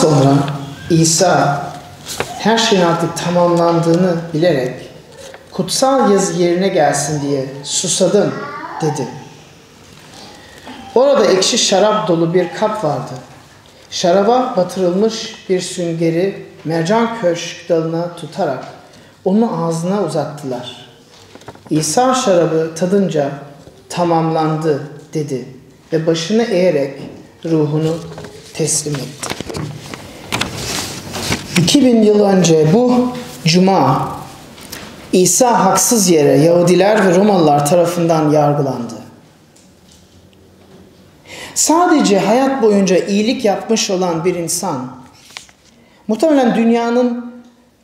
sonra İsa her şeyin artık tamamlandığını bilerek kutsal yazı yerine gelsin diye susadım dedi. Orada ekşi şarap dolu bir kap vardı. Şaraba batırılmış bir süngeri mercan köşk dalına tutarak onu ağzına uzattılar. İsa şarabı tadınca tamamlandı dedi ve başını eğerek ruhunu teslim etti. 2000 yıl önce bu cuma İsa haksız yere Yahudiler ve Romalılar tarafından yargılandı. Sadece hayat boyunca iyilik yapmış olan bir insan, muhtemelen dünyanın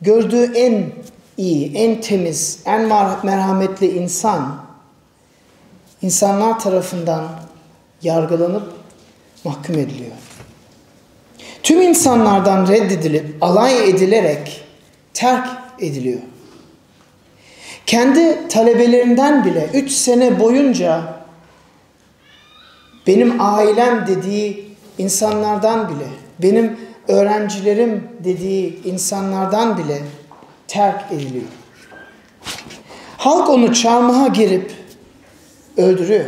gördüğü en iyi, en temiz, en merhametli insan, insanlar tarafından yargılanıp mahkum ediliyor. Tüm insanlardan reddedilip, alay edilerek terk ediliyor. Kendi talebelerinden bile 3 sene boyunca benim ailem dediği insanlardan bile, benim öğrencilerim dediği insanlardan bile terk ediliyor. Halk onu çarmıha girip öldürüyor.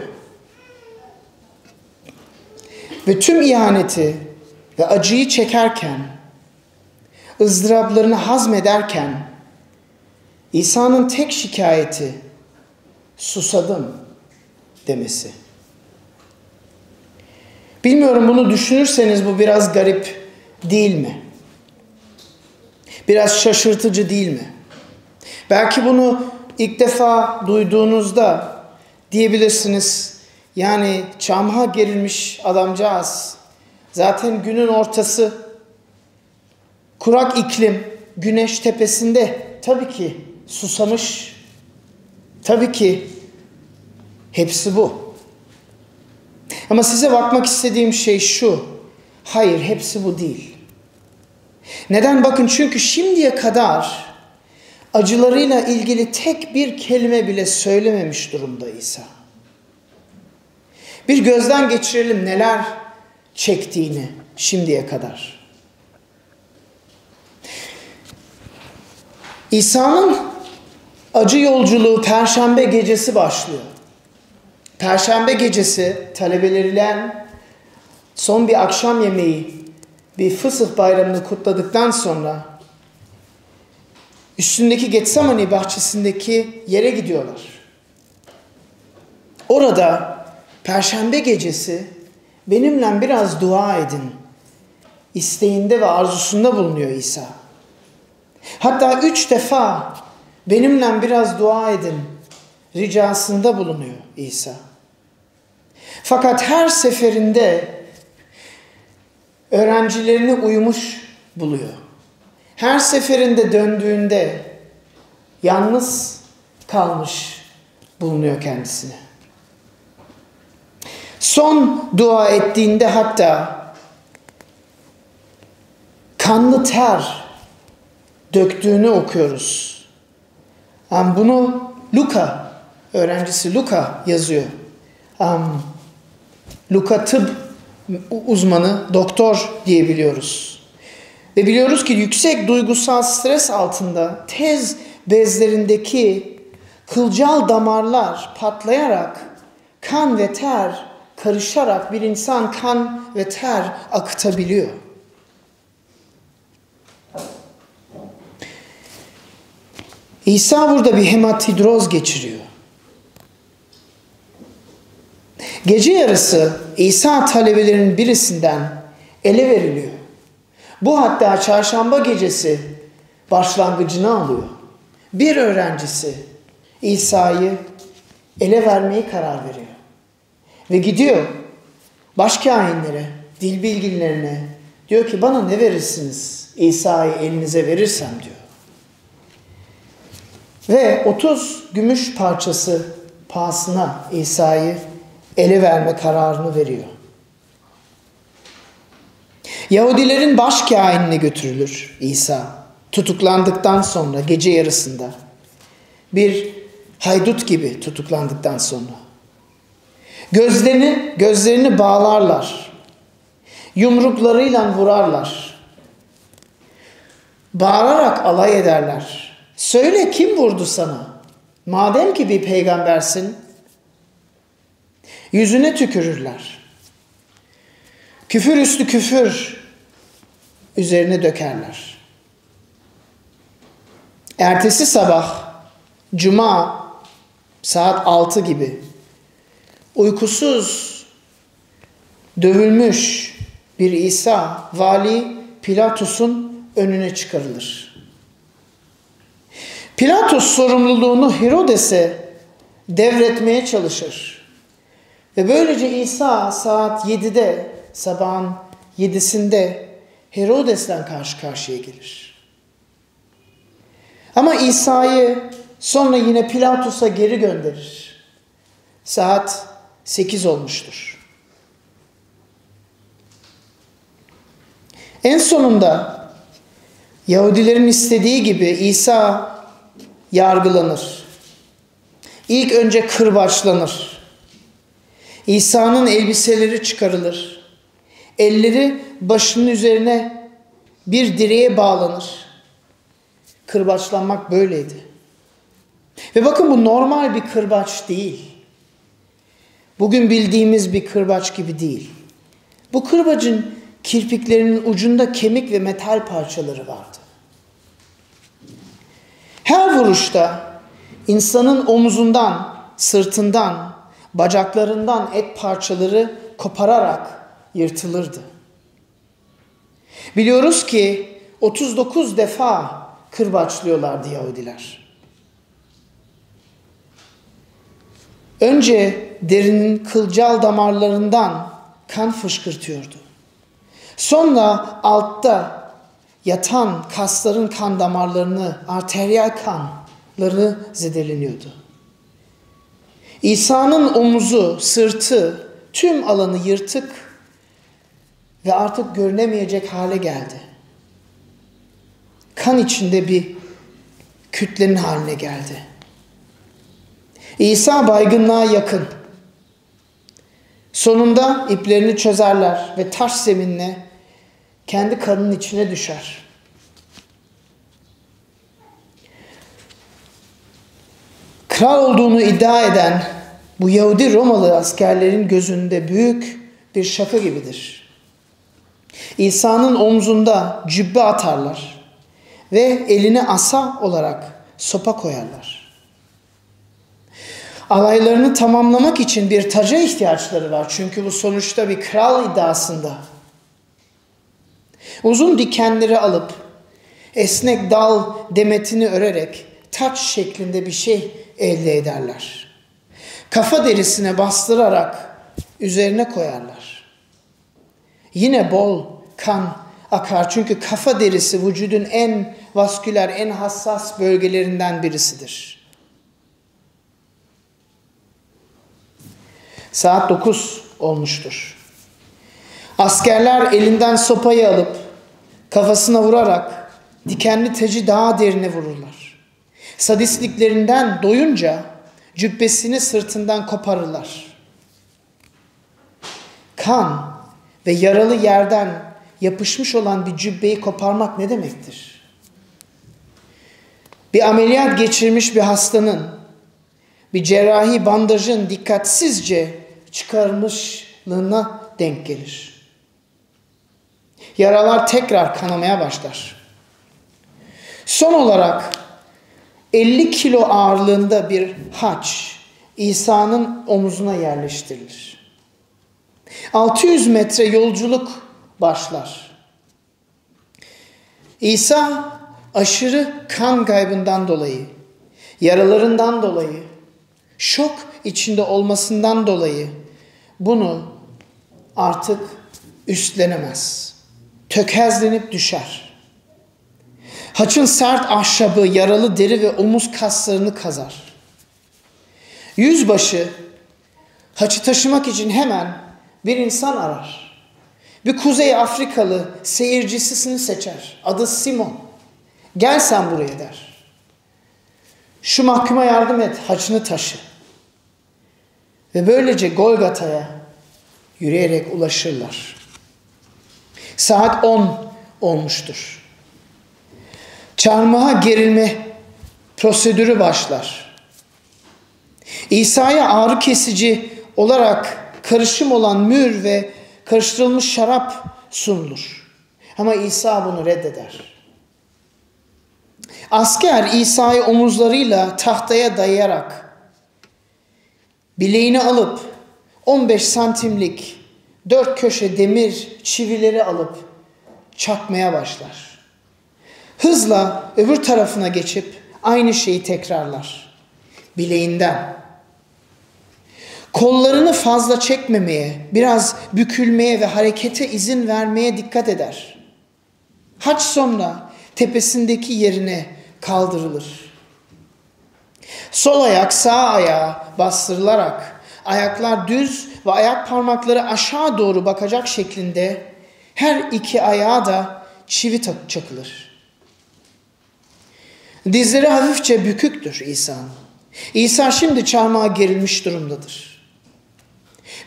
Ve tüm ihaneti ve acıyı çekerken, ızdıraplarını hazmederken İsa'nın tek şikayeti susadım demesi. Bilmiyorum bunu düşünürseniz bu biraz garip değil mi? Biraz şaşırtıcı değil mi? Belki bunu ilk defa duyduğunuzda diyebilirsiniz. Yani çamha gerilmiş adamcağız. Zaten günün ortası. Kurak iklim, güneş tepesinde. Tabii ki susamış. Tabii ki hepsi bu. Ama size bakmak istediğim şey şu. Hayır, hepsi bu değil. Neden? Bakın çünkü şimdiye kadar acılarıyla ilgili tek bir kelime bile söylememiş durumda İsa. Bir gözden geçirelim neler çektiğini şimdiye kadar. İsa'nın acı yolculuğu perşembe gecesi başlıyor. Perşembe gecesi talebeleriyle son bir akşam yemeği bir fısıh bayramını kutladıktan sonra üstündeki Getsemani bahçesindeki yere gidiyorlar. Orada perşembe gecesi benimle biraz dua edin isteğinde ve arzusunda bulunuyor İsa. Hatta üç defa benimle biraz dua edin ricasında bulunuyor İsa. Fakat her seferinde öğrencilerini uyumuş buluyor. Her seferinde döndüğünde yalnız kalmış bulunuyor kendisine. Son dua ettiğinde hatta kanlı ter döktüğünü okuyoruz. Yani bunu Luka, öğrencisi Luka yazıyor. Um, Luka tıp uzmanı, doktor diyebiliyoruz. Ve biliyoruz ki yüksek duygusal stres altında tez bezlerindeki kılcal damarlar patlayarak kan ve ter karışarak bir insan kan ve ter akıtabiliyor. İsa burada bir hematidroz geçiriyor. Gece yarısı İsa talebelerinin birisinden ele veriliyor. Bu hatta çarşamba gecesi başlangıcını alıyor. Bir öğrencisi İsa'yı ele vermeyi karar veriyor. Ve gidiyor başkainlere, dil bilginlerine diyor ki bana ne verirsiniz İsa'yı elinize verirsem diyor. Ve 30 gümüş parçası pahasına İsa'yı ele verme kararını veriyor. Yahudilerin baş kainine götürülür İsa. Tutuklandıktan sonra gece yarısında. Bir haydut gibi tutuklandıktan sonra. Gözlerini, gözlerini bağlarlar. Yumruklarıyla vurarlar. Bağırarak alay ederler. Söyle kim vurdu sana? Madem ki bir peygambersin. Yüzüne tükürürler. Küfür üstü küfür üzerine dökerler. Ertesi sabah cuma saat 6 gibi uykusuz dövülmüş bir İsa vali Pilatus'un önüne çıkarılır. Pilatus sorumluluğunu Herodes'e devretmeye çalışır. Ve böylece İsa saat 7'de sabahın 7'sinde Herodes'ten karşı karşıya gelir. Ama İsa'yı sonra yine Pilatus'a geri gönderir. Saat 8 olmuştur. En sonunda Yahudilerin istediği gibi İsa yargılanır. İlk önce kırbaçlanır. İsa'nın elbiseleri çıkarılır. Elleri başının üzerine bir direğe bağlanır. Kırbaçlanmak böyleydi. Ve bakın bu normal bir kırbaç değil. Bugün bildiğimiz bir kırbaç gibi değil. Bu kırbacın kirpiklerinin ucunda kemik ve metal parçaları vardı. Her vuruşta insanın omuzundan, sırtından, bacaklarından et parçaları kopararak yırtılırdı. Biliyoruz ki 39 defa kırbaçlıyorlardı Yahudiler. Önce derinin kılcal damarlarından kan fışkırtıyordu. Sonra altta yatan kasların kan damarlarını, arteriyel kanları zedeleniyordu. İsa'nın omuzu, sırtı, tüm alanı yırtık ve artık görünemeyecek hale geldi. Kan içinde bir kütlenin haline geldi. İsa baygınlığa yakın. Sonunda iplerini çözerler ve taş zeminle kendi kanının içine düşer. Kral olduğunu iddia eden bu Yahudi Romalı askerlerin gözünde büyük bir şaka gibidir. İsa'nın omzunda cübbe atarlar ve eline asa olarak sopa koyarlar. Alaylarını tamamlamak için bir taca ihtiyaçları var. Çünkü bu sonuçta bir kral iddiasında. Uzun dikenleri alıp esnek dal demetini örerek taç şeklinde bir şey elde ederler. Kafa derisine bastırarak üzerine koyarlar. Yine bol kan akar çünkü kafa derisi vücudun en vasküler, en hassas bölgelerinden birisidir. Saat 9 olmuştur. Askerler elinden sopayı alıp kafasına vurarak dikenli tacı daha derine vururlar. Sadistliklerinden doyunca cübbesini sırtından koparırlar. Kan ve yaralı yerden yapışmış olan bir cübbeyi koparmak ne demektir? Bir ameliyat geçirmiş bir hastanın bir cerrahi bandajın dikkatsizce çıkarmışlığına denk gelir. Yaralar tekrar kanamaya başlar. Son olarak 50 kilo ağırlığında bir haç İsa'nın omuzuna yerleştirilir. 600 metre yolculuk başlar. İsa aşırı kan kaybından dolayı, yaralarından dolayı, şok içinde olmasından dolayı bunu artık üstlenemez. Tökezlenip düşer. Haçın sert ahşabı, yaralı deri ve omuz kaslarını kazar. Yüzbaşı haçı taşımak için hemen bir insan arar. Bir Kuzey Afrikalı seyircisini seçer. Adı Simon. Gel sen buraya der. Şu mahkuma yardım et, haçını taşı. Ve böylece Golgata'ya yürüyerek ulaşırlar. Saat 10 olmuştur. çarmıha gerilme prosedürü başlar. İsa'ya ağrı kesici olarak karışım olan mür ve karıştırılmış şarap sunulur. Ama İsa bunu reddeder. Asker İsa'yı omuzlarıyla tahtaya dayayarak bileğini alıp 15 santimlik dört köşe demir çivileri alıp çakmaya başlar. Hızla öbür tarafına geçip aynı şeyi tekrarlar. Bileğinden. Kollarını fazla çekmemeye, biraz bükülmeye ve harekete izin vermeye dikkat eder. Haç sonra tepesindeki yerine kaldırılır. Sol ayak sağ ayağa bastırılarak ayaklar düz ve ayak parmakları aşağı doğru bakacak şeklinde her iki ayağa da çivi çakılır. Dizleri hafifçe büküktür İsa'nın. İsa şimdi çarmıha gerilmiş durumdadır.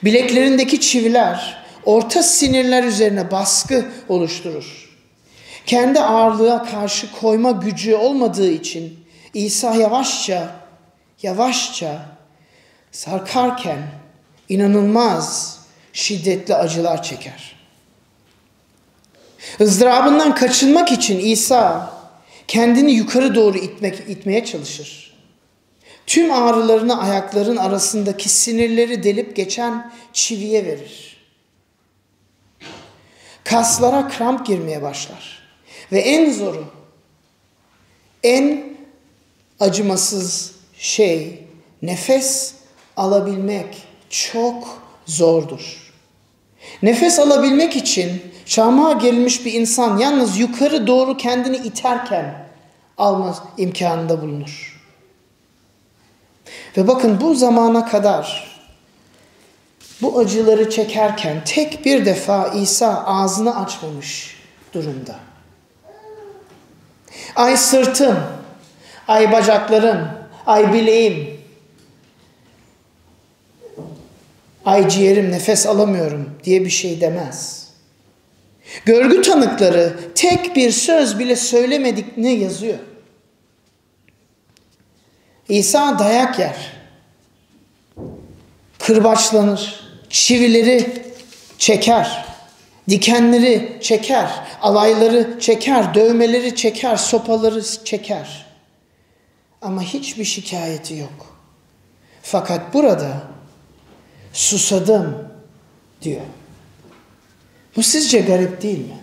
Bileklerindeki çiviler orta sinirler üzerine baskı oluşturur. Kendi ağırlığa karşı koyma gücü olmadığı için İsa yavaşça, yavaşça sarkarken inanılmaz şiddetli acılar çeker. ızdırabından kaçınmak için İsa kendini yukarı doğru itmek, itmeye çalışır. Tüm ağrılarını ayakların arasındaki sinirleri delip geçen çiviye verir. Kaslara kramp girmeye başlar. Ve en zoru, en acımasız şey nefes alabilmek çok zordur. Nefes alabilmek için çarmıha gerilmiş bir insan yalnız yukarı doğru kendini iterken alma imkanında bulunur. Ve bakın bu zamana kadar bu acıları çekerken tek bir defa İsa ağzını açmamış durumda. Ay sırtım, ay bacaklarım, ay bileğim, ay ciğerim nefes alamıyorum diye bir şey demez. Görgü tanıkları tek bir söz bile söylemedik ne yazıyor. İsa dayak yer. Kırbaçlanır. Çivileri çeker. Dikenleri çeker. Alayları çeker. Dövmeleri çeker. Sopaları çeker. Ama hiçbir şikayeti yok. Fakat burada susadım diyor. Bu sizce garip değil mi?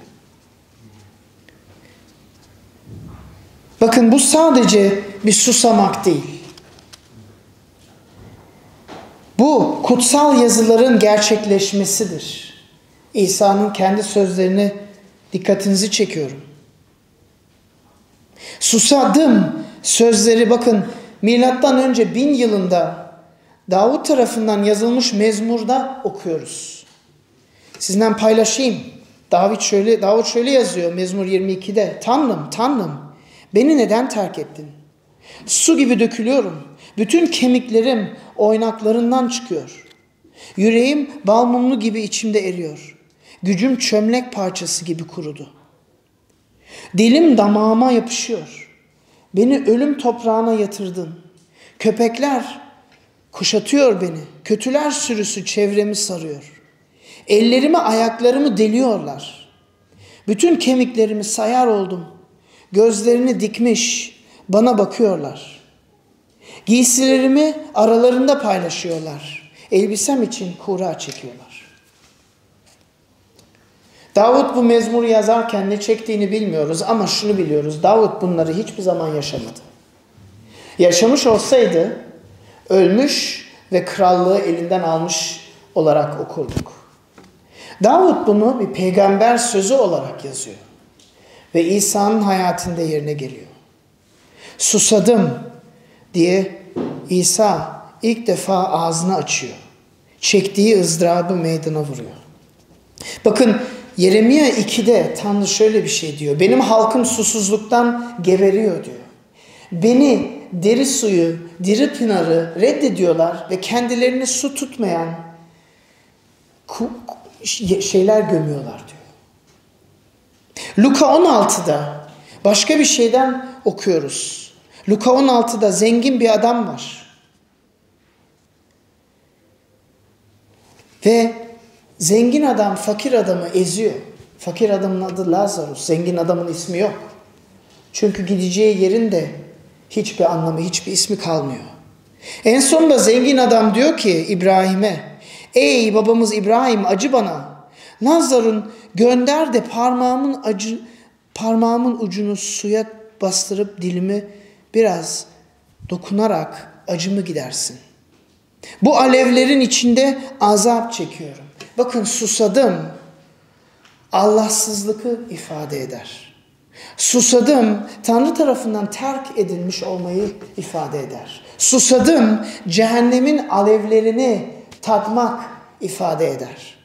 Bakın bu sadece bir susamak değil. Bu kutsal yazıların gerçekleşmesidir. İsa'nın kendi sözlerini dikkatinizi çekiyorum. Susadım sözleri bakın milattan önce bin yılında Davut tarafından yazılmış mezmurda okuyoruz. Sizden paylaşayım. Davut şöyle Davut şöyle yazıyor Mezmur 22'de. Tanrım, Tanrım beni neden terk ettin? Su gibi dökülüyorum. Bütün kemiklerim oynaklarından çıkıyor. Yüreğim bal mumlu gibi içimde eriyor. Gücüm çömlek parçası gibi kurudu. Dilim damağıma yapışıyor. Beni ölüm toprağına yatırdın. Köpekler kuşatıyor beni. Kötüler sürüsü çevremi sarıyor. Ellerimi ayaklarımı deliyorlar. Bütün kemiklerimi sayar oldum. Gözlerini dikmiş bana bakıyorlar. Giysilerimi aralarında paylaşıyorlar. Elbisem için kura çekiyorlar. Davut bu mezmuru yazarken ne çektiğini bilmiyoruz ama şunu biliyoruz. Davut bunları hiçbir zaman yaşamadı. Yaşamış olsaydı ölmüş ve krallığı elinden almış olarak okurduk. Davut bunu bir peygamber sözü olarak yazıyor. Ve İsa'nın hayatında yerine geliyor. Susadım diye İsa ilk defa ağzını açıyor. Çektiği ızdırabı meydana vuruyor. Bakın Yeremia 2'de Tanrı şöyle bir şey diyor. Benim halkım susuzluktan geberiyor diyor. Beni deri suyu, diri pınarı reddediyorlar ve kendilerini su tutmayan şeyler gömüyorlar diyor. Luka 16'da Başka bir şeyden okuyoruz. Luka 16'da zengin bir adam var. Ve zengin adam fakir adamı eziyor. Fakir adamın adı Lazarus. Zengin adamın ismi yok. Çünkü gideceği yerin de hiçbir anlamı, hiçbir ismi kalmıyor. En sonunda zengin adam diyor ki İbrahim'e, Ey babamız İbrahim acı bana. Lazar'ın gönder de parmağımın acı parmağımın ucunu suya bastırıp dilimi biraz dokunarak acımı gidersin. Bu alevlerin içinde azap çekiyorum. Bakın susadım. Allahsızlığı ifade eder. Susadım Tanrı tarafından terk edilmiş olmayı ifade eder. Susadım cehennemin alevlerini tatmak ifade eder.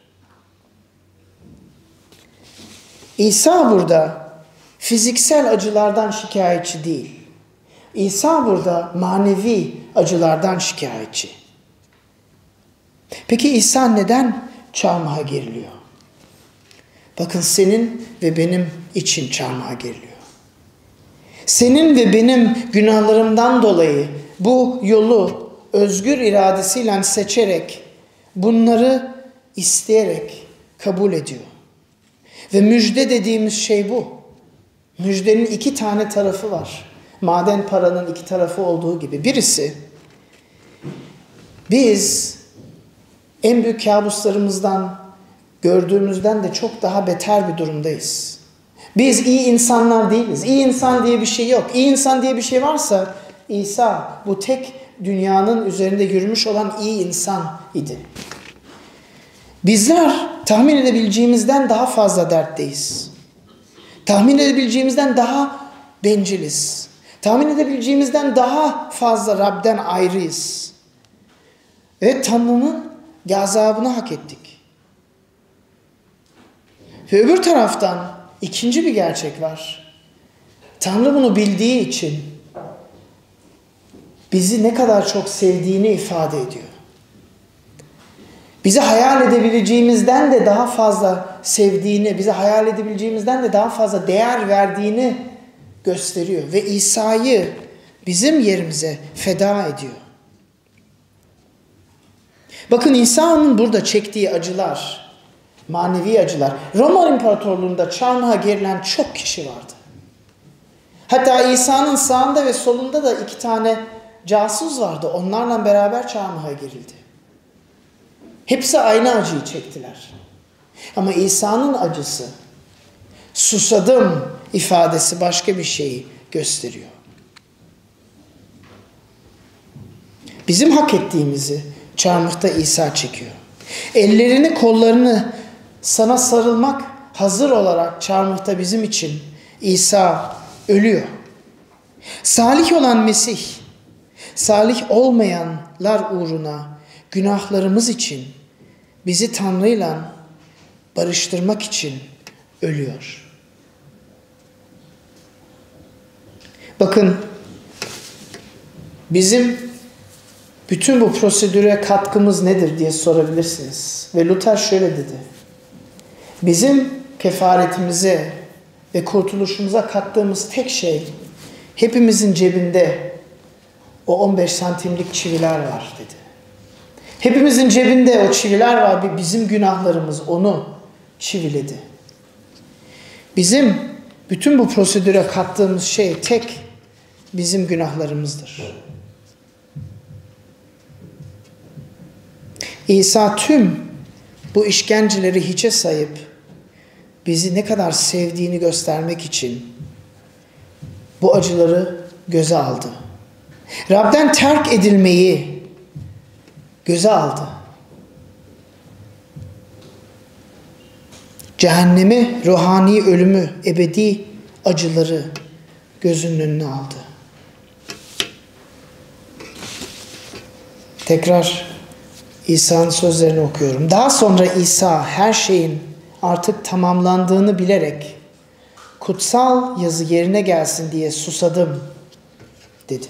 İsa burada fiziksel acılardan şikayetçi değil. İsa burada manevi acılardan şikayetçi. Peki İsa neden çarmıha geriliyor? Bakın senin ve benim için çarmıha geriliyor. Senin ve benim günahlarımdan dolayı bu yolu özgür iradesiyle seçerek bunları isteyerek kabul ediyor. Ve müjde dediğimiz şey bu. Müjdenin iki tane tarafı var. Maden paranın iki tarafı olduğu gibi. Birisi biz en büyük kabuslarımızdan gördüğümüzden de çok daha beter bir durumdayız. Biz iyi insanlar değiliz. İyi insan diye bir şey yok. İyi insan diye bir şey varsa İsa bu tek dünyanın üzerinde yürümüş olan iyi insan idi. Bizler tahmin edebileceğimizden daha fazla dertteyiz. Tahmin edebileceğimizden daha benciliz. Tahmin edebileceğimizden daha fazla Rab'den ayrıyız. Ve Tanrı'nın gazabını hak ettik. Ve öbür taraftan ikinci bir gerçek var. Tanrı bunu bildiği için bizi ne kadar çok sevdiğini ifade ediyor. Bizi hayal edebileceğimizden de daha fazla sevdiğini, bizi hayal edebileceğimizden de daha fazla değer verdiğini gösteriyor. Ve İsa'yı bizim yerimize feda ediyor. Bakın İsa'nın burada çektiği acılar, manevi acılar. Roma İmparatorluğu'nda çarmıha gerilen çok kişi vardı. Hatta İsa'nın sağında ve solunda da iki tane casus vardı. Onlarla beraber çarmıha gerildi. Hepsi aynı acıyı çektiler. Ama İsa'nın acısı, susadım ifadesi başka bir şeyi gösteriyor. Bizim hak ettiğimizi çarmıhta İsa çekiyor. Ellerini kollarını sana sarılmak hazır olarak çarmıhta bizim için İsa ölüyor. Salih olan Mesih, salih olmayanlar uğruna günahlarımız için bizi Tanrı'yla barıştırmak için ölüyor. Bakın bizim bütün bu prosedüre katkımız nedir diye sorabilirsiniz. Ve Luther şöyle dedi. Bizim kefaretimize ve kurtuluşumuza kattığımız tek şey hepimizin cebinde o 15 santimlik çiviler var dedi. Hepimizin cebinde o çiviler var. Bizim günahlarımız onu çiviledi. Bizim bütün bu prosedüre kattığımız şey tek bizim günahlarımızdır. İsa tüm bu işkenceleri hiçe sayıp bizi ne kadar sevdiğini göstermek için bu acıları göze aldı. Rab'den terk edilmeyi göze aldı. Cehennemi, ruhani ölümü, ebedi acıları gözünün önüne aldı. Tekrar İsa'nın sözlerini okuyorum. Daha sonra İsa her şeyin artık tamamlandığını bilerek kutsal yazı yerine gelsin diye susadım dedi.